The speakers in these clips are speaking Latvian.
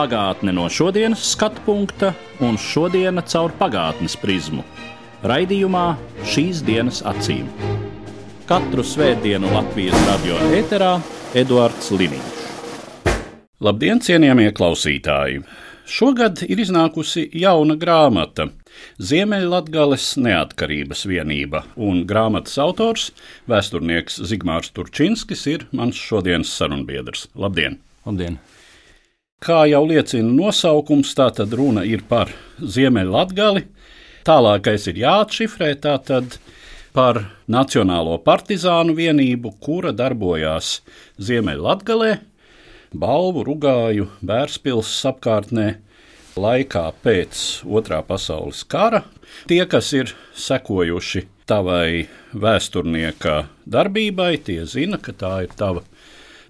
Pagātne no šodienas skatu punkta un šodienas caur pagātnes prizmu. Raidījumā šīs dienas acīm. Katru svētdienu Latvijas radio eterā Eduards Liniņš. Labdien, cienījamie klausītāji! Šogad ir iznākusi jauna grāmata Ziemeļlatgales neatkarības vienība, un grāmatas autors, vēsturnieks Zigmārs Turčinskis, ir mans šodienas sarunbiedrs. Labdien! Labdien! Kā jau liecina nosaukums, tā tad runa ir par Ziemeļlatgali. Tālākais ir jāatšifrē tātad par Nacionālo partizānu vienību, kura darbojās Ziemeļlatgalē, Balvu, Rugāju, Bērspils apkārtnē laikā pēc Otrā pasaules kara. Tie, kas ir sekojuši tavai vēsturnieka darbībai, tie zina, ka tā ir tava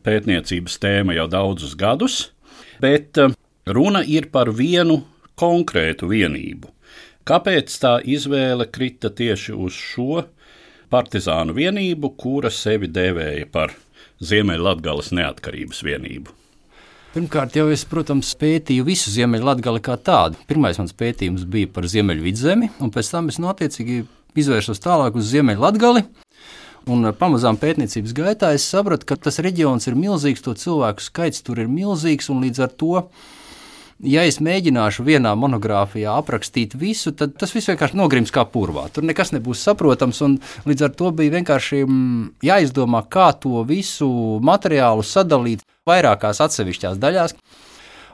pētniecības tēma jau daudzus gadus, bet eh, runa ir par vienu konkrētu vienību. Kāpēc tā izvēle krita tieši uz šo partizānu vienību, kura sevi dēvēja par Ziemeļlatgales neatkarības vienību? Pirmkārt, jau es, protams, pētīju visu Ziemeļlatgali kā tādu. Pirmais mans pētījums bija par Ziemeļvidzemi, un pēc tam es notiecīgi izvērsos tālāk uz Ziemeļlatgali. Un pamazām pētniecības gaitā es sapratu, ka tas reģions ir milzīgs, to cilvēku skaits tur ir milzīgs, un līdz ar to ja es mēģināšu vienā monogrāfijā aprakstīt visu, tad tas viss vienkārši nogrims kā purvā. Tur nekas nebūs saprotams, un līdz ar to bija vienkārši mm, jāizdomā, kā to visu materiālu sadalīt vairākās atsevišķās daļās.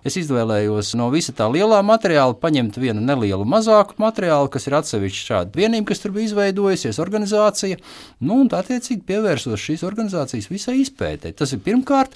Es izvēlējos no visa tā lielā materiāla paņemt vienu nelielu mazāku materiālu, kas ir atsevišķa šāda vienība, kas tur bija izveidojusies, organizācija. Nu, un tā attiecīgi pievērsos šīs organizācijas visai izpētē. Tas ir pirmkārt.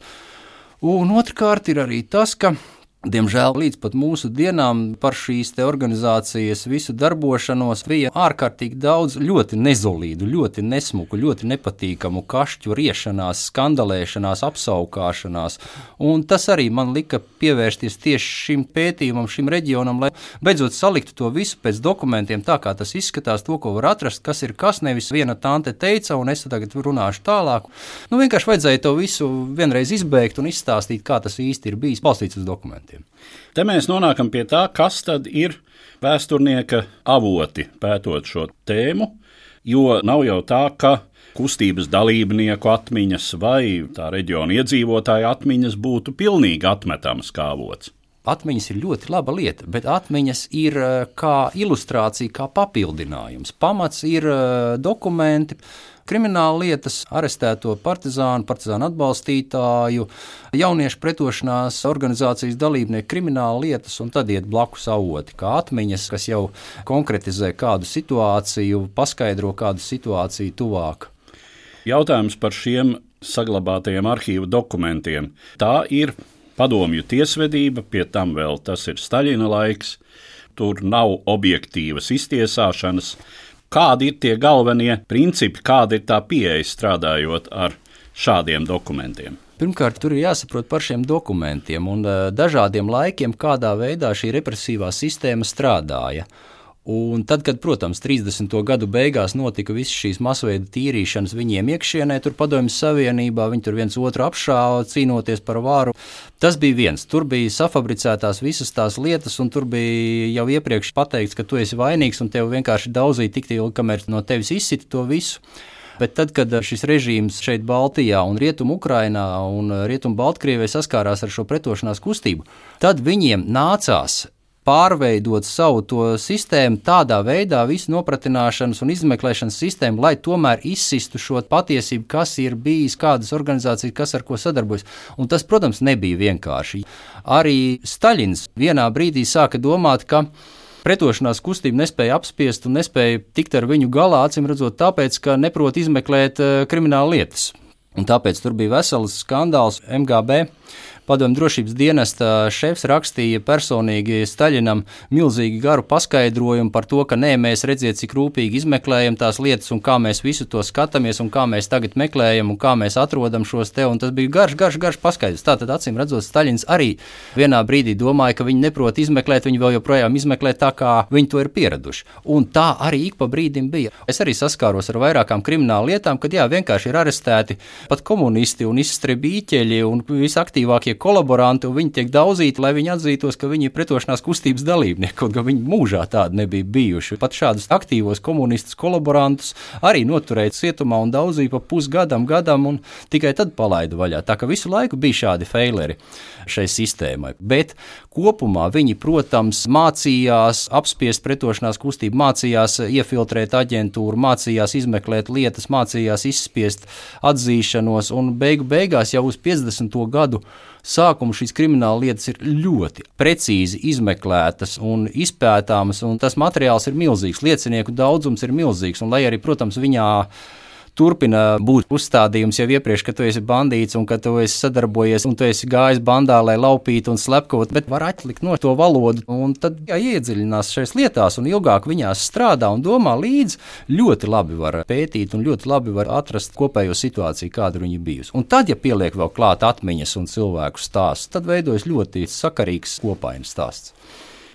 Un otrkārt ir arī tas, ka Diemžēl līdz pat mūsu dienām par šīs organizācijas visu darbošanos bija ārkārtīgi daudz ļoti nezolīdu, ļoti nesmuku, ļoti nepatīkamu kašķu riešanās, skandalēšanās, apsaukāšanās. Un tas arī man lika pievērsties tieši šim pētījumam, šim reģionam, lai beidzot saliktu to visu pēc dokumentiem, tā kā tas izskatās, to, ko var atrast, kas ir kas. Nevis viena tante teica, un es tagad runāšu tālāk. Nu, vienkārši vajadzēja to visu vienreiz izbeigt un izstāstīt, kā tas īsti ir bijis balstīts uz dokumentiem dokumentiem. Te mēs nonākam pie tā, kas tad ir vēsturnieka avoti pētot šo tēmu, jo nav jau tā, ka kustības dalībnieku atmiņas vai tā reģiona iedzīvotāju atmiņas būtu pilnīgi atmetamas kā avots. Atmiņas ir ļoti laba lieta, bet atmiņas ir eh, kā ilustrācija, kā papildinājums. Pamats ir eh, dokumenti, krimināla lietas, arestēto partizānu, partizānu atbalstītāju, jauniešu pretošanās organizācijas dalībnieku krimināla lietas, un tad iet blakus avoti, kā atmiņas, kas jau konkretizē kādu situāciju, paskaidro kādu situāciju tuvāk. Jautājums par šiem saglabātajiem arhīvu dokumentiem. Tā ir padomju tiesvedība, pie tam vēl tas ir Staļina laiks. Tur nav objektīvas iztiesāšanas, Kādi ir tie galvenie principi, kāda ir tā pieeja strādājot ar šādiem dokumentiem? Pirmkārt, tur ir jāsaprot par šiem dokumentiem un eh, dažādiem laikiem, kādā veidā šī represīvā sistēma strādāja. Un tad, kad, protams, 30. gadu beigās notika visas šīs masveida tīrīšanas viņiem iekšienē, tur padomjas Savienībā, viņi tur viens otru apšāva, cīnoties par varu. Tas bija viens. Tur bija safabricētās visas tās lietas, un tur bija jau iepriekš pateikts, ka tu esi vainīgs, un tev vienkārši daudzīja tik ilgi, kamēr no tevis izsita to visu. Bet tad, kad šis režīms šeit, Baltijā, un Rietumu Ukrainā un Rietumu Baltkrievijā saskārās ar šo pretošanās kustību, tad viņiem nācās pārveidot savu to sistēmu tādā veidā, visu nopratināšanas un izmeklēšanas sistēmu, lai tomēr izsistu šo patiesību, kas ir bijis, kādas organizācijas, kas ar ko sadarbojas. Un tas, protams, nebija vienkārši. Arī Staļins vienā brīdī sāka domāt, ka pretošanās kustība nespēja apspiest un nespēja tikt ar viņu galā, acīm redzot, tāpēc, ka neprot izmeklēt uh, krimināla lietas. Un tāpēc tur bija vesels skandāls MGB padomju drošības dienesta šefs rakstīja personīgi Staļinam milzīgi garu paskaidrojumu par to, ka nē, mēs redziet, cik rūpīgi izmeklējam tās lietas un kā mēs visu to skatāmies un kā mēs tagad meklējam un kā mēs atrodam šos te. Un tas bija garš, garš, garš paskaidrs. Tātad, acīm redzot, Staļins arī vienā brīdī domāja, ka viņi neprot izmeklēt, viņi vēl joprojām izmeklē tā, kā viņi to ir pieraduši. Un tā arī ik pa brīdim bija. Es arī saskāros ar vairākām kriminālu lietām, kad jā, vienkārši ir arestēti pat komunisti un izstrēbīķeļi un visaktīvākie kolaboranti, un viņi tiek daudzīti, lai viņi atzītos, ka viņi ir pretošanās kustības dalībnieki, kaut gan viņi mūžā tādi nebija bijuši. Pat šādus aktīvos komunistus, kolaborantus arī noturēja cietumā un daudzīja pa pusgadam, gadam, un tikai tad palaida vaļā. Tā ka visu laiku bija šādi faileri šai sistēmai. Bet kopumā viņi, protams, mācījās apspiest pretošanās kustību, mācījās iefiltrēt aģentūru, mācījās izmeklēt lietas, mācījās izspiest atzīšanos, un beigu beigās jau uz 50. gadu sākumu šīs krimināla lietas ir ļoti precīzi izmeklētas un izpētāmas, un tas materiāls ir milzīgs, liecinieku daudzums ir milzīgs, un lai arī, protams, viņā turpina būt uzstādījums jau iepriekš, ka tu esi bandīts un ka tu esi sadarbojies un tu esi gājis bandā, lai laupītu un slepkavot, bet var atlikt no to valodu un tad jā, iedziļinās šajās lietās un ilgāk viņās strādā un domā līdzi. Ļoti labi var pētīt un ļoti labi var atrast kopējo situāciju, kāda viņa bijusi. Un tad, ja pieliek vēl klāt atmiņas un cilvēku stāsts, tad veidojas ļoti sakarīgs kopainas stāsts.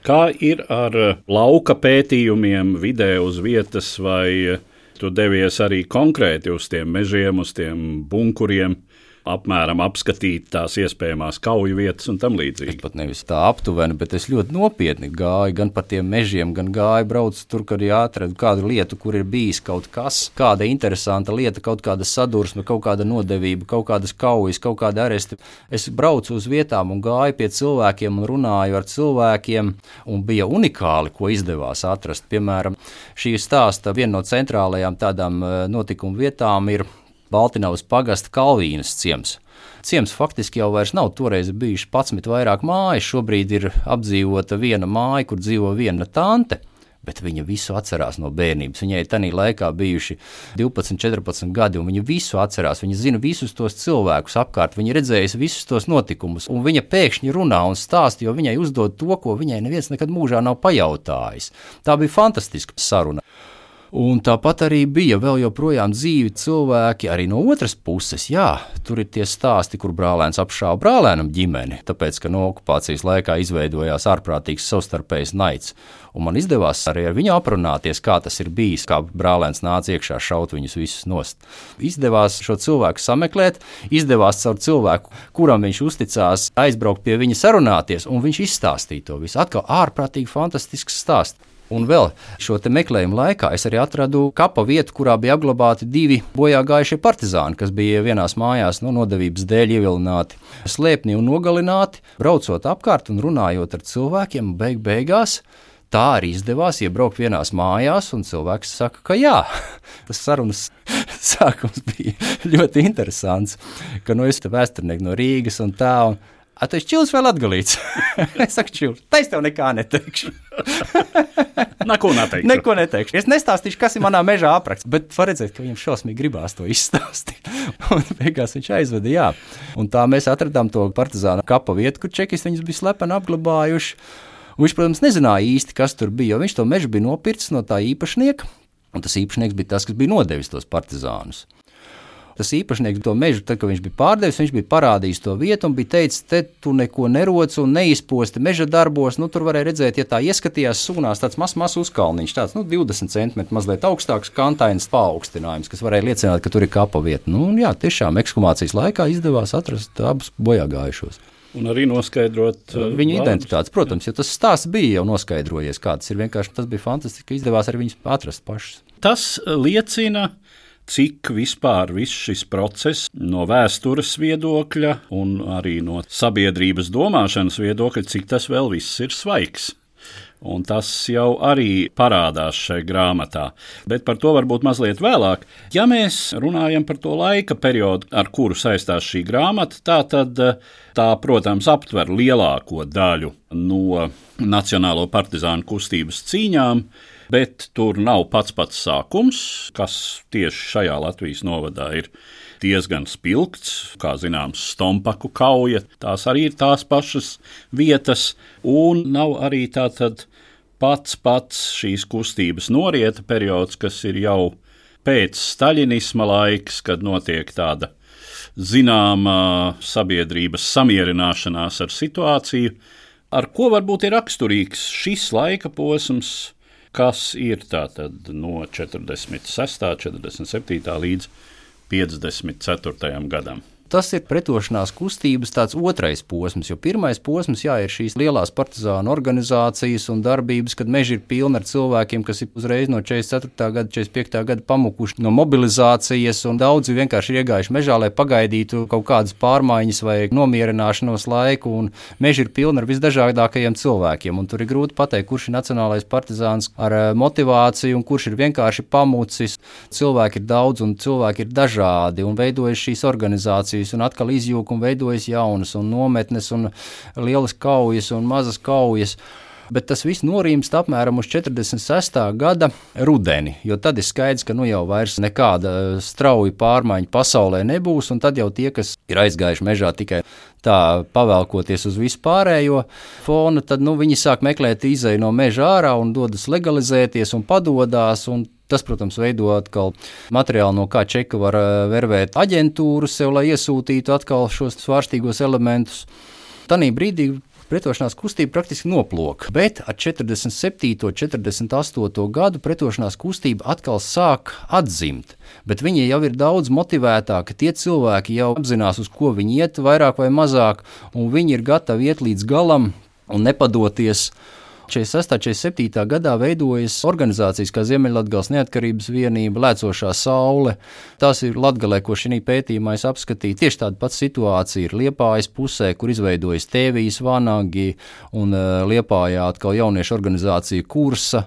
Kā ir ar lauka pētījumiem, video uz vietas vai Tu devies arī konkrēti uz tiem mežiem, uz tiem bunkuriem, apmēram apskatīt tās iespējamās kauju vietas un tam līdzīgi. Es pat nevis tā aptuveni, bet es ļoti nopietni gāju gan pa tiem mežiem, gan gāju braucu tur, kad jāatrod kādu lietu, kur ir bijis kaut kas, kāda interesanta lieta, kaut kāda sadursme, kaut kāda nodevība, kaut kādas kaujas, kaut kāda aresti. Es braucu uz vietām un gāju pie cilvēkiem un runāju ar cilvēkiem, un bija unikāli, ko izdevās atrast. Piemēram, šī stāsta viena no centrālajām tādām eh, notikumu vietām ir Baltiņavas pagasta Kalvīnas ciems. Ciems faktiski jau nav. Toreiz bijuši 11 vairāk mājas, šobrīd ir apdzīvota viena māja, kur dzīvo viena tante. Bet viņa visu atcerās no bērnības. Viņai tajā laikā bijuši 12, 14 gadi, un viņa visu atcerās. Viņa zina visus tos cilvēkus apkārt, viņa redzējusi visus tos notikumus, un viņa pēkšņi runā un stāsta, jo viņai uzdod to, ko viņai neviens nekad mūžā nav pajautājis. Tā bija fantastiska saruna. Un tāpat arī bija vēl joprojām dzīvi cilvēki, arī no otras puses. Jā, tur ir tie stāsti, kur brālēns apšāva brālēnam ģimeni, tāpēc, ka no okupācijas laikā izveidojās ārprātīgs savstarpējs naids. Un man izdevās arī ar viņu aprunāties, kā tas ir bijis, kā brālēns nāca iekšā šaut viņus visus nost. Izdevās šo cilvēku sameklēt, izdevās caur cilvēku, kuram viņš uzticās, aizbraukt pie viņa sarunāties, un viņš izstāstīja to visu. Atkal ārprātīgi fantastisks stāsts. Un vēl šo meklējumu laikā es arī atradu kapa vietu, kurā bija apglabāti divi bojā gājušie partizāni, kas bija vienās mājās no nodevības dēļ ievilināti, slēpni un nogalināti. Braucot apkārt un runājot ar cilvēkiem, beig beigās tā arī izdevās iebraukt vienās mājās, un cilvēks saka, ka jā. Tas sarunas sākums bija ļoti interesants, ka nu, es esmu vēsturnieks no Rīgas un tā. Un A tu esi čils vai latgalīts? es saku, čils. Es tev nekā neteikšu. Neko neteikšu. Neko neteikšu. Es nestāstīšu, kas ir manā mežā apraksts, bet var redzēt, ka viņam šausmīgi gribās to izstāstīt. un beigās viņš aizveda, jā. Un tā mēs atradām to partizānu kapa vietu, kur čekis viņus bija slepeni apglabājuši. Viņš, protams, nezināja īsti, kas tur bija, jo viņš to mežu bija nopircis no tā īpašnieka. Un tas īpašnieks bija tas, kas bija nodevis tos partizānus tas īpašnieks to mežu, tad, kad viņš bija pārdevis, viņš bija parādījis to vietu un bija teicis, te tu neko neroc un neizposti meža darbos. Nu, tur varēja redzēt, ja tā ieskatījās sūnās, tāds mazs, mazs uzkalniņš, tāds nu, 20 centimetru mazliet augstāks, kantains paaugstinājums, kas varēja liecināt, ka tur ir kapa vieta. Nu, jā, tiešām ekshumācijas laikā izdevās atrast abus bojāgājušos. Un arī noskaidrot uh, viņu vārdus. identitātes. Protams, jo tas stāsts bija jau noskaidrojies, kāds ir. Vienkārši tas bija fantastiski, ka izdevās arī viņus atrast pašus. Tas liecina cik vispār viss šis process no vēstures viedokļa un arī no sabiedrības domāšanas viedokļa, cik tas vēl viss ir svaigs. Un tas jau arī parādās šajā grāmatā. Bet par to varbūt mazliet vēlāk. Ja mēs runājam par to laika periodu, ar kuru saistās šī grāmata, tā tad tā, protams, aptver lielāko daļu no Nacionālo partizānu kustības cīņām, bet tur nav pats pats sākums, kas tieši šajā Latvijas novadā ir diezgan spilgts. Kā zināms, Stompaku kauja, tās arī ir tās pašas vietas, un nav arī tātad pats pats šīs kustības norieta periods, kas ir jau pēc staļinisma laiks, kad notiek tāda zināma sabiedrības samierināšanās ar situāciju, ar ko varbūt ir raksturīgs šis laika posms, kas ir tātad no 46. 47. līdz 54. gadam. Tas ir pretošanās kustības tāds otrais posms, jo pirmais posms jā, ir šīs lielās partizānu organizācijas un darbības, kad meži ir pilni ar cilvēkiem, kas ir uzreiz no 44. gada, 45. gada pamukuši no mobilizācijas, un daudzi vienkārši ir iegājuši mežā, lai pagaidītu kaut kādas pārmaiņas vai nomierināšanos laiku, un meži ir pilni ar visdažādākajiem cilvēkiem, un tur ir grūti pateikt, kurš ir nacionālais partizāns ar eh, motivāciju, un kurš ir vienkārši pamucis. Cilvēki ir daudz, un cilvēki ir dažādi, un veidojas šīs organizācijas organizācijas, un atkal izjūg un veidojas jaunas, un nometnes, un lielas kaujas un mazas kaujas. Bet tas viss norimst apmēram uz 46. gada rudeni, jo tad ir skaidrs, ka nu jau vairs nekāda strauja pārmaiņa pasaulē nebūs, un tad jau tie, kas ir aizgājuši mežā tikai tā pavēlkoties uz vispārējo fonu, tad nu, viņi sāk meklēt izēju no meža ārā un dodas legalizēties un padodas. Un Tas, protams, veido atkal materiālu, no kā čeka var eh, vervēt aģentūru sev, lai iesūtītu atkal šos svārstīgos elementus. Tanī brīdī pretošanās kustība praktiski noplūka, bet ar 47. un 48. gadu pretošanās kustība atkal sāk atzimt. Bet viņi jau ir daudz motivētāki. Tie cilvēki jau apzinās, uz ko viņi iet, vairāk vai mazāk, un viņi ir gatavi iet līdz galam un nepadoties. 46. 47. gadā veidojas organizācijas kā Ziemeļvidgales neatkarības vienība, Lēcošā saule. Tas ir Latvijā, ko šī pētījumā es apskatīju. Tieši tāda pati situācija ir Liepājas pusē, kur izveidojas Tēvijas vanagi un uh, Liepājā atkal jauniešu organizācija kursa.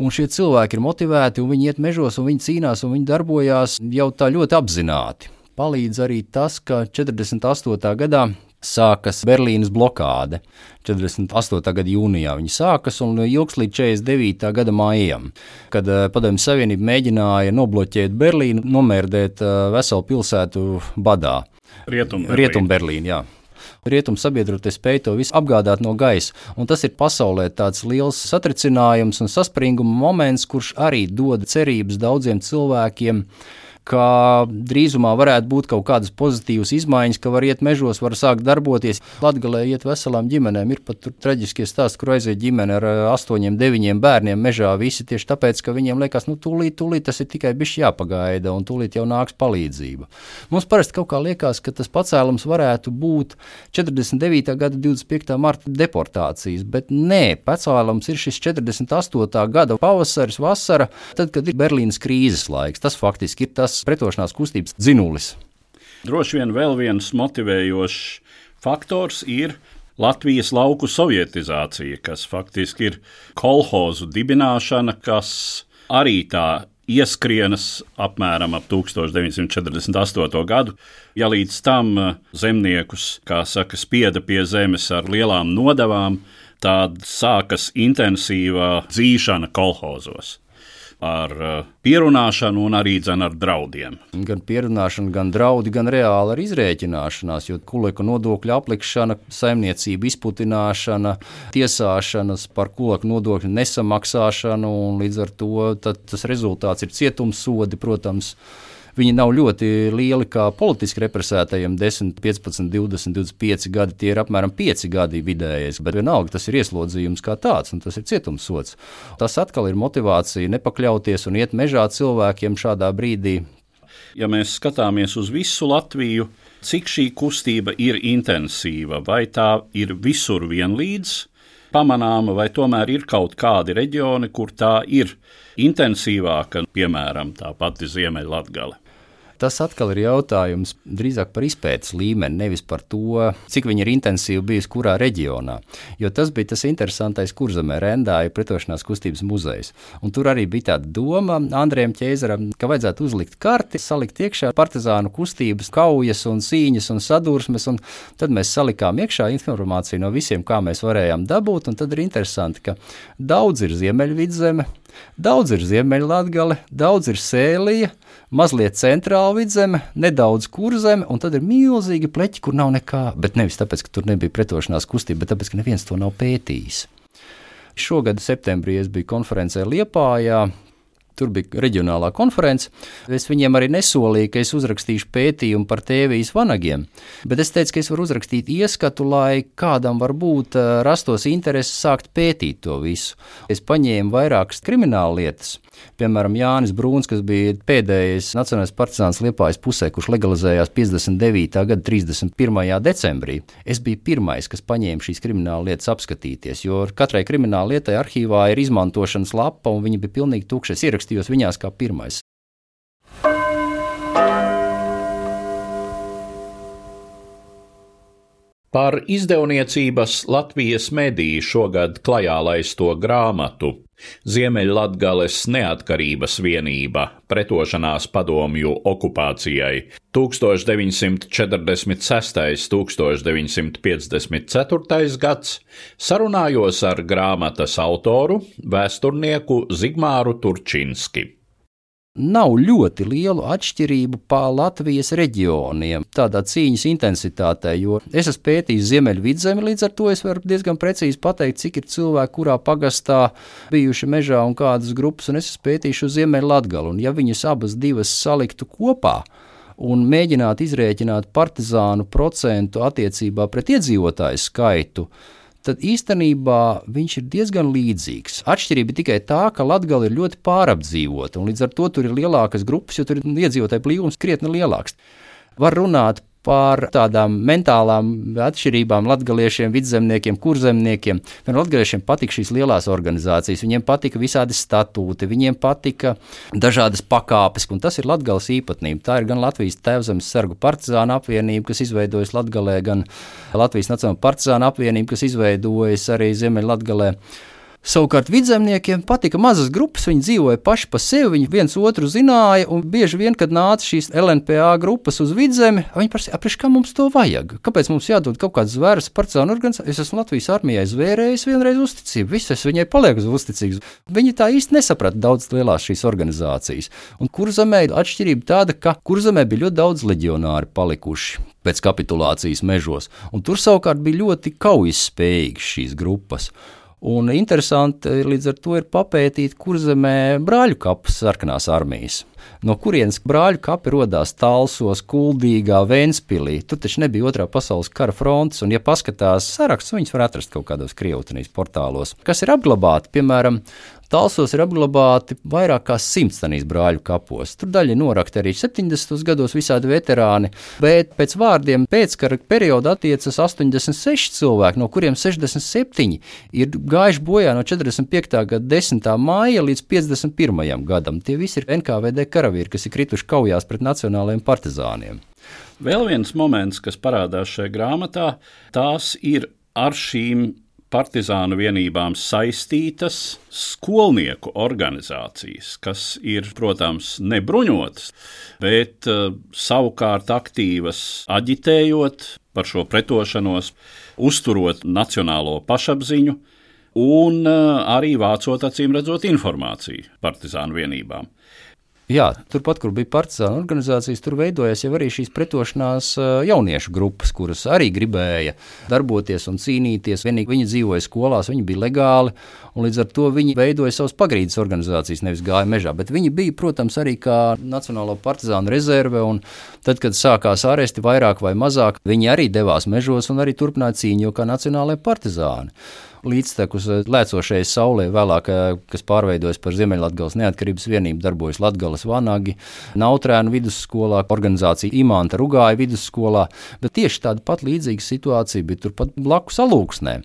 Un šie cilvēki ir motivēti, un viņi iet mežos, un viņi cīnās, un viņi darbojās jau tā ļoti apzināti. Palīdz arī tas, ka 48. gadā sākas Berlīnas blokāde. 48. gada jūnijā viņa sākas un ilgs līdz 49. gada maijam, kad eh, Padomju Savienība mēģināja nobloķēt Berlīnu, nomērdēt eh, veselu pilsētu badā. Rietumberlīna. Rietumberlīna Rietumu sabiedrotie spēja to visu apgādāt no gaisa. Un tas ir pasaulē tāds liels satricinājums un saspringuma moments, kurš arī dod cerības daudziem cilvēkiem ka drīzumā varētu būt kaut kādas pozitīvas izmaiņas, ka var iet mežos, var sākt darboties. Latvijā iet veselām ģimenēm. Ir pat traģiskie stāsti, kur aiziet ģimene ar astoņiem, deviņiem bērniem mežā. Visi tieši tāpēc, ka viņiem liekas, nu, tūlīt, tūlīt tas ir tikai bijis jāpagaida, un tūlīt jau nāks palīdzība. Mums parasti kaut kā liekas, ka tas pacēlums varētu būt 49. gada 25. marta deportācijas, bet nē, pacēlums ir šis 48. gada pavasaris, vasara, tad, kad ir Berlīnas krīzes laiks. Tas faktiski ir tas pretošanās kustības dzinulis. Droši vien vēl viens motivējošs faktors ir Latvijas lauku sovietizācija, kas faktiski ir kolhozu dibināšana, kas arī tā ieskrienas apmēram ap 1948. gadu. Ja līdz tam zemniekus, kā saka, spieda pie zemes ar lielām nodevām, tad sākas intensīva dzīšana kolhozos ar uh, pierunāšanu un arī ar draudiem. Gan pierunāšana, gan draudi, gan reāla ar izrēķināšanās, jo kuleka nodokļu aplikšana, saimniecība izputināšana, tiesāšanas par kuleka nodokļu nesamaksāšanu un līdz ar to tas rezultāts ir cietumsodi, protams. Viņi nav ļoti lieli kā politiski represētajiem, 10, 15, 20, 25 gadi. Tie ir apmēram 5 gadi vidējais, bet vienalga tas ir ieslodzījums kā tāds, un tas ir cietumsots. Tas atkal ir motivācija nepakļauties un iet mežā cilvēkiem šādā brīdī. Ja mēs skatāmies uz visu Latviju, cik šī kustība ir intensīva, vai tā ir visur vienlīdz pamanāma, vai tomēr ir kaut kādi reģioni, kur tā ir intensīvāka, piemēram, tā pati Ziemeļlatgale. Tas atkal ir jautājums drīzāk par izpētes līmeni, nevis par to, cik viņi ir intensīvi bijusi kurā reģionā. Jo tas bija tas interesantais, kur zemē rendāja pretošanās kustības muzejs. Un tur arī bija tāda doma Andrejam Čēzaram, ka vajadzētu uzlikt karti, salikt iekšā partizānu kustības, kaujas un cīņas un sadursmes, un tad mēs salikām iekšā informāciju no visiem, kā mēs varējām dabūt, un tad ir interesanti, ka daudz ir Ziemeļvidzeme, Daudz ir Ziemeļlatgale, daudz ir Sēlija, mazliet centrāla vidzeme, nedaudz kurzeme, un tad ir milzīgi pleķi, kur nav nekā. Bet nevis tāpēc, ka tur nebija pretošanās kustība, bet tāpēc, ka neviens to nav pētījis. Šogad septembrī es biju konferencē Liepājā, Tur bija reģionālā konference. Es viņiem arī nesolīju, ka es uzrakstīšu pētījumu par tēvijas vanagiem, bet es teicu, ka es varu uzrakstīt ieskatu, lai kādam varbūt eh, rastos interesi sākt pētīt to visu. Es paņēmu vairākas krimināla lietas, piemēram, Jānis Brūns, kas bija pēdējais nacionālais partizāns Liepājas pusē, kurš legalizējās 59. gada 31. decembrī. Es biju pirmais, kas paņēma šīs krimināla lietas apskatīties, jo katrai krimināla lietai arhīvā ir izmantošanas lapa, un viņa bija pilnīgi tukša. Es ierakstījos viņās kā pirmais. Par izdevniecības Latvijas mediju šogad klajā laisto grāmatu Ziemeļlatgales neatkarības vienība pretošanās padomju okupācijai 1946. 1954. gads sarunājos ar grāmatas autoru, vēsturnieku Zigmāru Turčinski nav ļoti lielu atšķirību pa Latvijas reģioniem, tādā cīņas intensitātē, jo es esmu pētījis Ziemeļu vidzemi, līdz ar to es varu diezgan precīzi pateikt, cik ir cilvēki, kurā pagastā bijuši mežā un kādas grupas, un es esmu pētījis uz Ziemeļu Latgalu, un ja viņas abas divas saliktu kopā, un mēģināt izrēķināt partizānu procentu attiecībā pret iedzīvotāju skaitu, tad īstenībā viņš ir diezgan līdzīgs. Atšķirība tikai tā, ka Latvija ir ļoti pārapdzīvota, un līdz ar to tur ir lielākas grupas, jo tur ir iedzīvotāju blīvums krietni lielāks. Var runāt par tādām mentālām atšķirībām latgaliešiem, vidzemniekiem, kurzemniekiem. Gan latgaliešiem patika šīs lielās organizācijas, viņiem patika visādi statūti, viņiem patika dažādas pakāpes, un tas ir latgales īpatnība. Tā ir gan Latvijas tēvzemes sargu partizāna apvienība, kas izveidojas Latgalē, gan Latvijas Nacionāla partizāna apvienība, kas izveidojas arī Ziemeļlatgalē. Savukārt vidzemniekiem patika mazas grupas, viņi dzīvoja paši pa sevi, viņi viens otru zināja, un bieži vien, kad nāca šīs LNPA grupas uz vidzemi, viņi prasīja, aprīš, kā mums to vajag? Kāpēc mums jādod kaut kāds zvērs partizānu organizācijai? Es esmu Latvijas armijai zvērējis vienreiz uzticību, viss es viņai palieku uzticīgs. Viņi tā īsti nesaprata daudz lielās šīs organizācijas. Un kurzemē ir atšķirība tāda, ka kurzemē bija ļoti daudz leģionāri palikuši pēc kapitulācijas mežos, un tur savukārt bija ļoti kaujas spējīgas šīs grupas. Un interesanti līdz ar to ir papētīt, kur zemē brāļu kapas sarkanās armijas. No kurienes brāļu kapi radās Talsos, Kuldīgā, Vēnspilī. Tur taču nebija otrā pasaules kara frontes, un, ja paskatās sarakstus, viņus var atrast kaut kādos krievotnīs portālos, kas ir apglabāti, piemēram, Talsos ir apglabāti vairāk kā simts tanīs brāļu kapos. Tur daļa norakta arī 70. gados visādi veterāni, bet pēc vārdiem pēckara perioda attiecas 86 cilvēki, no kuriem 67 ir gājuši bojā no 45. gada 10. māja līdz 51. gadam. Tie visi ir NKVD karavīri, kas ir krituši kaujās pret nacionālajiem partizāniem. Vēl viens moments, kas parādās šajā grāmatā, tās ir ar šīm partizānu vienībām saistītas skolnieku organizācijas, kas ir, protams, nebruņotas, bet uh, savukārt aktīvas aģitējot par šo pretošanos, uzturot nacionālo pašapziņu un uh, arī vācot acīm redzot informāciju partizānu vienībām. Jā, turpat, kur bija partizāna organizācijas, tur veidojās arī šīs pretošanās jauniešu grupas, kuras arī gribēja darboties un cīnīties. Vienīgi viņi dzīvoja skolās, viņi bija legāli, un līdz ar to viņi veidoja savas pagrīdes organizācijas, nevis gāja mežā. Bet viņi bija, protams, arī kā Nacionālo partizānu rezerve, un tad, kad sākās aresti vairāk vai mazāk, viņi arī devās mežos un arī turpināja cīņu, kā nacionālajie partizāni līdztekus eh, lēcošajai saulē, vēlāk, eh, kas pārveidojas par Ziemeļlatgales neatkarības vienību, darbojas Latgales vanagi, Nautrēnu vidusskolā, organizācija Imanta Rugāja vidusskolā, bet tieši tāda pat līdzīga situācija bija turpat blakus alūksnē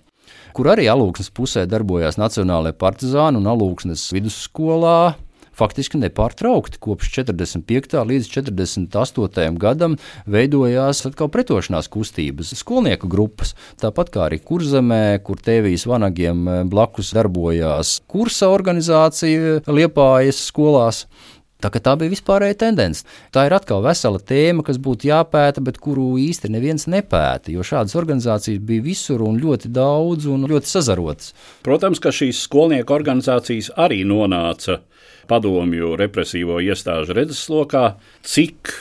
kur arī alūksnes pusē darbojās Nacionālajie partizāni un alūksnes vidusskolā faktiski nepārtraukti kopš 45. līdz 48. gadam veidojās atkal pretošanās kustības, skolnieku grupas. Tāpat kā arī Kurzemē, kur Tēvijas vanagiem blakus darbojās kursa organizācija Liepājas skolās. Tā, tā bija vispārēja tendence. Tā ir atkal vesela tēma, kas būtu jāpēta, bet kuru īsti neviens nepēta. Jo šādas organizācijas bija visur un ļoti daudz un ļoti sazarotas. Protams, ka šīs skolnieku organizācijas arī nonāca padomju represīvo iestāžu redzeslokā, cik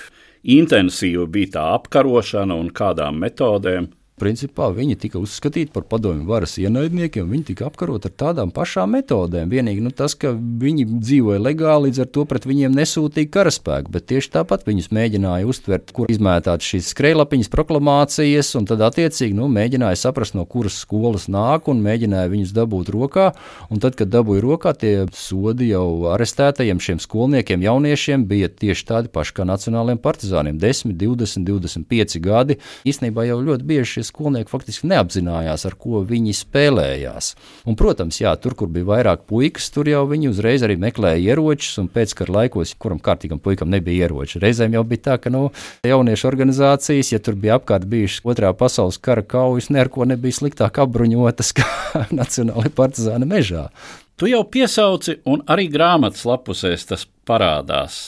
intensīva bija tā apkarošana un kādām metodēm. Principā viņi tika uzskatīti par padomju varas ienaidniekiem, viņi tika apkaroti ar tādām pašām metodēm. Vienīgi nu, tas, ka viņi dzīvoja legāli, līdz ar to pret viņiem nesūtīja karaspēku, bet tieši tāpat viņus mēģināja uztvert, kur izmētāt šīs skrejlapiņas, proklamācijas, un tad attiecīgi nu, mēģināja saprast, no kuras skolas nāk, un mēģināja viņus dabūt rokā. Un tad, kad dabūja rokā, tie sodi jau arestētajiem šiem skolniekiem, jauniešiem bija tieši tādi paši kā nacionāliem partizāniem - 10, 20, 25 gadi. Īsnībā jau ļoti bieži skolnieki faktiski neapzinājās, ar ko viņi spēlējās. Un, protams, jā, tur, kur bija vairāk puikas, tur jau viņi uzreiz arī meklēja ieročus, un pēckara laikos, kuram kārtīgam puikam nebija ieroči. Reizēm jau bija tā, ka nu, jauniešu organizācijas, ja tur bija apkārt bijušas otrā pasaules kara kaujas, neko nebija sliktāk apbruņotas kā Nacionālajā partizāna mežā. Tu jau piesauci, un arī grāmatas lapusēs tas parādās.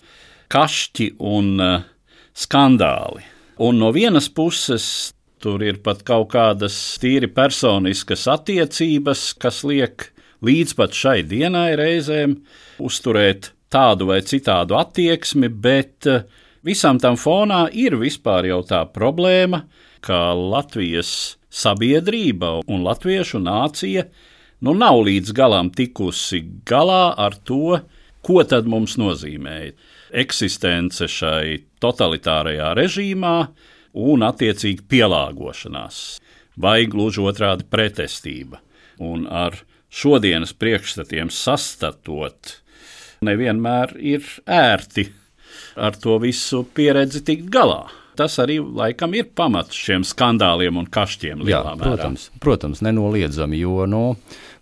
Kašķi un uh, skandāli. Un no vienas puses Tur ir pat kaut kādas tīri personiskas attiecības, kas liek līdz pat šai dienai reizēm uzturēt tādu vai citādu attieksmi, bet eh, visam tam fonā ir vispār jau tā problēma, ka Latvijas sabiedrība un latviešu nācija nu nav līdz galam tikusi galā ar to, ko tad mums nozīmē eksistence šai totalitārajā režīmā, un attiecīgi pielāgošanās, vai gluži otrādi pretestība. Un ar šodienas priekšstatiem sastatot, nevienmēr ir ērti ar to visu pieredzi tikt galā. Tas arī laikam ir pamats šiem skandāliem un kašķiem. Jā, protams, protams, nenoliedzami, jo no.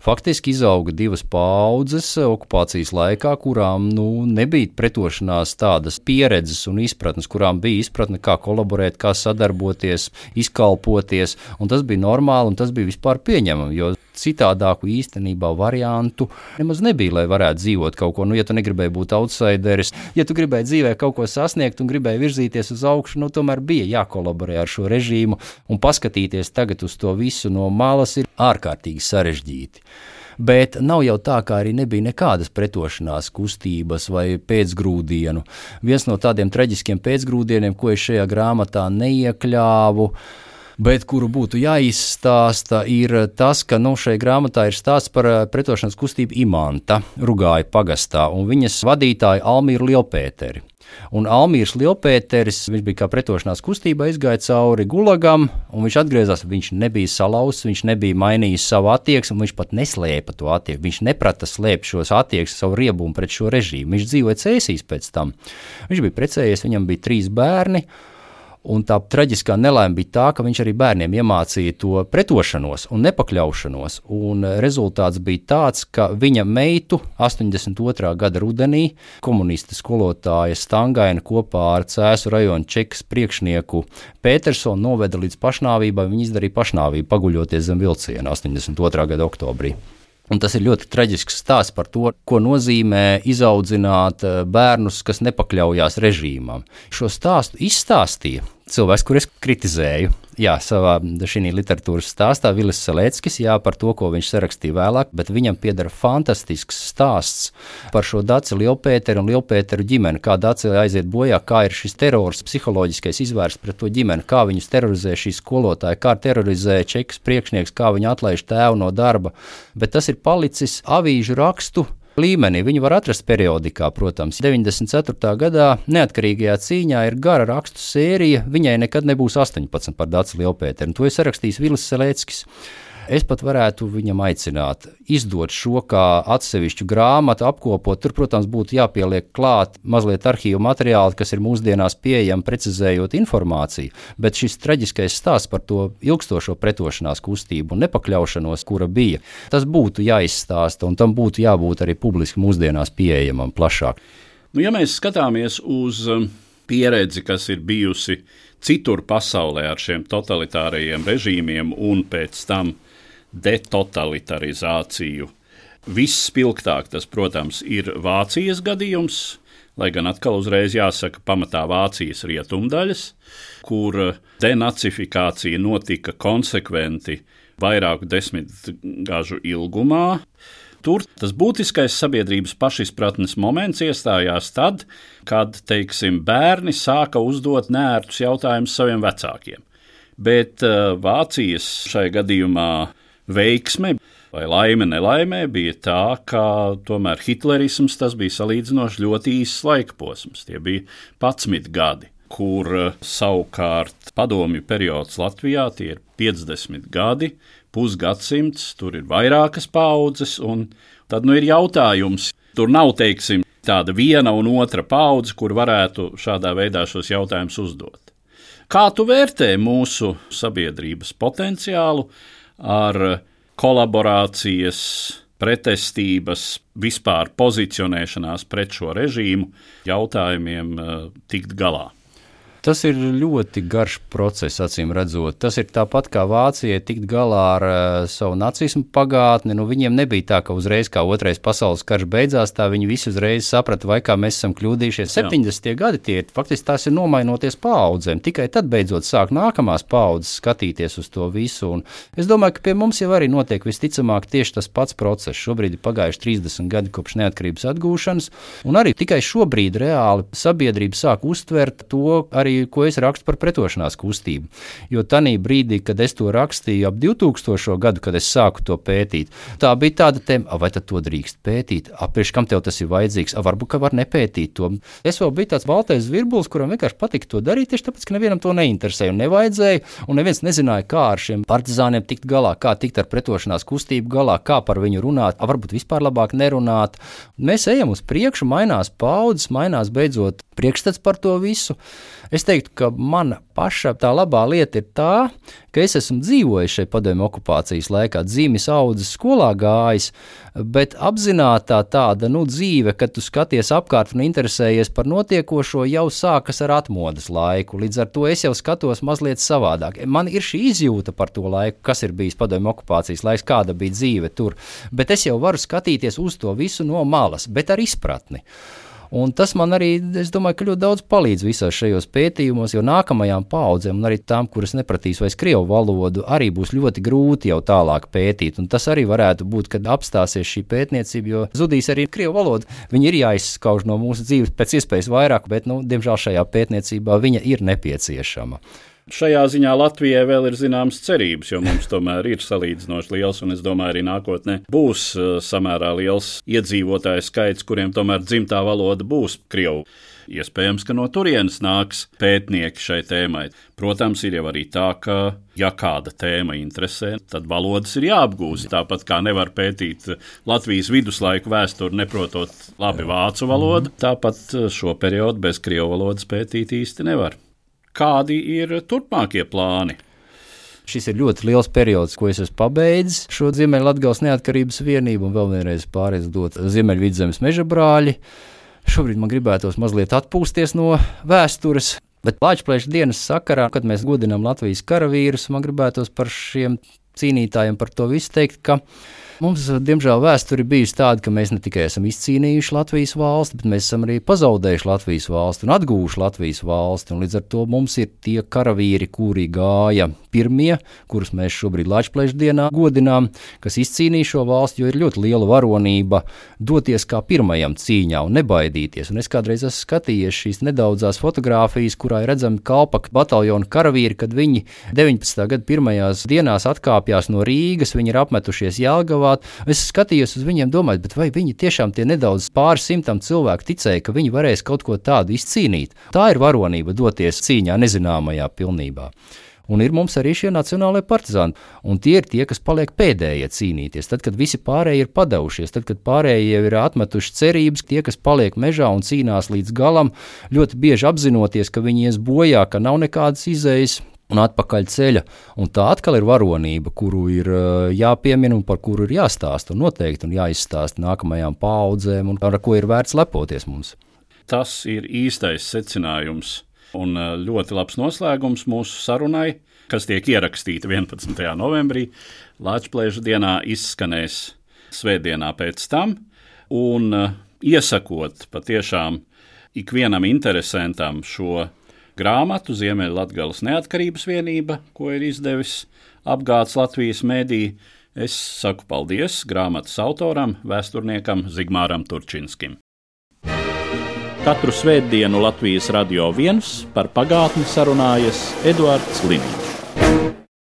Faktiski izauga divas paudzes okupācijas laikā, kurām nu, nebija pretošanās tādas pieredzes un izpratnes, kurām bija izpratne, kā kolaborēt, kā sadarboties, izkalpoties. Tas bija normāli un tas bija vispār pieņemami, jo citādāku īstenībā variantu nemaz nebija, lai varētu dzīvot kaut ko. Nu, ja tu negribēji būt outsideris, ja tu gribēji dzīvē kaut ko sasniegt un gribēji virzīties uz augšu, nu, tomēr bija jākolaborē ar šo režīmu un paskatīties tagad uz to visu no malas ir ārkārtīgi sarežģīti. Bet nav jau tā, ka arī nebija nekādas pretošanās kustības vai pēcgrūdienu. Viens no tādiem traģiskiem pēcgrūdieniem, ko es šajā grāmatā neiekļāvu, bet kuru būtu jāizstāsta, ir tas, ka nu, šai grāmatā ir stāsts par eh, pretošanās kustību Imanta Rugāja pagastā un viņas vadītāju Almīru Lielpēteri. Un Almīrs Lielpēteris, viņš bija kā pretošanās kustība, aizgāja cauri gulagam, un viņš atgriezās. Viņš nebija salauzts, viņš nebija mainījis savu attieksmi, viņš pat neslēpa to attieksmi. Viņš neprata slēpt šos attieksmes, savu riebumu pret šo režīmu. Viņš dzīvoja cēsīs pēc tam. Viņš bija precējies, viņam bija trīs bērni. Un tā traģiskā nelaime bija tā, ka viņš arī bērniem iemācīja to pretošanos un nepakļaušanos. Un rezultāts bija tāds, ka viņa meitu 82. gada rudenī komunista skolotāja Stangaina kopā ar Cēzu rajonu čekas priekšnieku Petersonu noveda līdz pašnāvībai. Viņa izdarīja pašnāvību, paguļoties zem vilciena 82. gada oktobrī. Un tas ir ļoti traģisks stāsts par to, ko nozīmē izaudzināt eh, bērnus, kas nepakļaujās režīmam. Šo stāstu izstāstīja cilvēks, kurus kritizēju. Jā, savā šī literatūras stāstā Vilis Selēckis, jā, par to, ko viņš sarakstīja vēlāk, bet viņam pieder fantastisks stāsts par šo Dāci Lielpēteru un Lielpēteru ģimeni, kā Dāci aiziet bojā, kā ir šis terors, psiholoģiskais izvērsts pret to ģimeni, kā viņus terorizē šī skolotāja, kā terorizē čekas priekšnieks, kā viņi atlaiž tēvu no darba, bet tas ir palicis avīžu rakstu līmenī. Viņu var atrast periodikā, protams. 94. gadā neatkarīgajā cīņā ir gara rakstu sērija. Viņai nekad nebūs 18 par Dācis Lielpēteru. To ir sarakstījis Vilis Selēckis. Es pat varētu viņam aicināt, izdot šo kā atsevišķu grāmatu, apkopot. Tur, protams, būtu jāpieliek klāt mazliet arhīvu materiāli, kas ir mūsdienās pieejami, precizējot informāciju. Bet šis traģiskais stāsts par to ilgstošo pretošanās kustību un nepakļaušanos, kura bija, tas būtu jāizstāsta un tam būtu jābūt arī publiski mūsdienās pieejamam plašāk. Nu, ja mēs skatāmies uz um, pieredzi, kas ir bijusi citur pasaulē ar šiem totalitārajiem režīmiem un pēc tam detotalitārizāciju. Viss spilgtāk tas, protams, ir Vācijas gadījums. lai gan atkal uzreiz jāsaka, pamatā Vācijas rietumdaļas, kur denacifikācija notika konsekventi vairāku desmitgažu ilgumā. Tur tas būtiskais sabiedrības pašizpratnes moments iestājās tad, kad teiksim, bērni sāka uzdot nērtus jautājumus saviem vecākiem. Bet uh, Vācijas šai gadījumā veiksme vai laime, nelaimē bija tā, ka tomēr hitlerisms tas bija salīdzinoši ļoti īss laika posms. Tie bija 11 gadi, kur eh, savukārt padomju periods Latvijā tie ir 50 gadi, pusgadsimts, tur ir vairākas paudzes, un tad nu ir jautājums, tur nav, teiksim, tāda viena un otra paudze, kur varētu šādā veidā šos jautājumus uzdot. Kā tu vērtē mūsu sabiedrības potenciālu ar kolaborācijas, pretestības, vispār pozicionēšanās pret šo režīmu jautājumiem eh, tikt galā. Tas ir ļoti garš process, acīm redzot. Tas ir tāpat kā Vācijai tikt galā ar uh, savu nacismu pagātni. Nu, viņiem nebija tā, ka uzreiz, kā otrais pasaules karš beidzās, tā viņi visi uzreiz saprata, vai kā mēs esam kļūdījušies. 70. gadi tie ir faktiski tās ir nomainoties paudzēm. Tikai tad beidzot sāk nākamās paudzes skatīties uz to visu. Un es domāju, ka pie mums jau arī notiek visticamāk tieši tas pats process. Šobrīd ir pagājuši 30 gadi kopš neatkarības atgūšanas, un arī tikai šobrīd reāli sabiedrība sāk uztvert to arī arī, ko es rakstu par pretošanās kustību. Jo tajā brīdī, kad es to rakstīju ap 2000. gadu, kad es sāku to pētīt, tā bija tāda tēma, vai to drīkst pētīt, apgleznota, kam tev tas ir vajadzīgs, a, varbūt ka var nepētīt to. Es vēl biju tāds baltais virbulis, kuram vienkārši patika to darīt, tieši tāpēc, ka nevienam to neinteresēja un nevajadzēja, un neviens nezināja, kā ar šiem partizāniem tikt galā, kā tikt ar pretošanās kustību galā, kā par viņu runāt, a, varbūt vispār labāk nerunāt. Mēs ejam uz priekšu, mainās paudzes, mainās beidzot priekšstats par to visu. Es teiktu, ka mana paša tā labā lieta ir tā, ka es esmu dzīvojis šeit padomju okupācijas laikā, dzīvis, audzis, skolā gājis, bet apzināta tāda nu, dzīve, kad tu skaties apkārt un interesējies par notiekošo, jau sākas ar atmodas laiku. Līdz ar to es jau skatos mazliet savādāk. Man ir šī izjūta par to laiku, kas ir bijis padomju okupācijas laiks, kāda bija dzīve tur, bet es jau varu skatīties uz to visu no malas, bet ar izpratni. Un tas man arī, es domāju, ka ļoti daudz palīdz visos šajos pētījumos, jo nākamajām paudzēm, un arī tām, kuras nepratīs vairs krievu valodu, arī būs ļoti grūti jau tālāk pētīt. Un tas arī varētu būt, kad apstāsies šī pētniecība, jo zudīs arī krievu valoda. Viņa ir jāizskauž no mūsu dzīves pēc iespējas vairāk, bet, nu, diemžēl šajā pētniecībā viņa ir nepieciešama. Šajā ziņā Latvijai vēl ir zināmas cerības, jo mums tomēr ir salīdzinoši liels, un es domāju, arī nākotnē būs uh, samērā liels iedzīvotāju skaits, kuriem tomēr dzimtā valoda būs Krievu. Iespējams, ka no turienes nāks pētnieki šai tēmai. Protams, ir jau arī tā, ka, ja kāda tēma interesē, tad valodas ir jāapgūst. Tāpat kā nevar pētīt Latvijas viduslaiku vēsturi, neprotot labi vācu valodu, tāpat uh, šo periodu bez krievu valodas pētīt īsti nevar. Kādi ir turpmākie plāni? Šis ir ļoti liels periods, ko es esmu pabeidzis šo Ziemeļvidzemes neatkarības vienību, un vēl vienreiz pārējais dot Ziemeļvidzemes meža brāļi. Šobrīd man gribētos mazliet atpūsties no vēstures, bet Latvijas dienas sakarā, kad mēs godinām Latvijas karavīrus, man gribētos par šiem cīnītājiem par to visu teikt, ka Mums, diemžēl, vēsture bijusi tāda, ka mēs ne tikai esam izcīnījuši Latvijas valsti, bet mēs esam arī pazaudējuši Latvijas valsti un atguvuši Latvijas valsti. Un līdz ar to mums ir tie karavīri, kuri gāja pirmie, kurus mēs šobrīd Latvijas dienā godinām, kas izcīnīja šo valsti, jo ir ļoti liela varonība doties kā pirmajam cīņā un nebaidīties. Un es kādreiz esmu skatījies šīs nedaudzās fotogrāfijas, kurā ir redzami kalpaka bataljona karavīri, kad viņi 19. gada pirmajās dienās atkāpjas no Rīgas, viņi ir apmetušies piedāvāt. Es skatījos uz viņiem, domāju, vai viņi tiešām tie nedaudz pāris simtam cilvēku ticēja, ka viņi varēs kaut ko tādu izcīnīt. Tā ir varonība doties cīņā nezināmajā pilnībā. Un ir mums arī šie nacionālajie partizāni. Un tie ir tie, kas paliek pēdējie cīnīties. Tad, kad visi pārējie ir padevušies, tad, kad pārējie ir atmetuši cerības, tie, kas paliek mežā un cīnās līdz galam, ļoti bieži apzinoties, ka viņi ies bojā, ka nav nekādas izējas, un atpakaļ ceļa. Un tā atkal ir varonība, kuru ir eh, jāpiemina un par kuru ir jāstāsta un noteikti un jāizstāsta nākamajām paudzēm, un ar ko ir vērts lepoties mums. Tas ir īstais secinājums un eh, ļoti labs noslēgums mūsu sarunai, kas tiek ierakstīta 11. novembrī. Latvijas dienā izskanēs svētdienā pēc tam, un eh, iesakot patiešām ikvienam interesantam šo grāmatu Ziemeļlatgales neatkarības vienība, ko ir izdevis apgāds Latvijas mēdī. Es saku paldies grāmatas autoram, vēsturniekam Zigmāram Turčinskim. Katru svētdienu Latvijas radio viens par pagātni sarunājas Eduards Līniņš.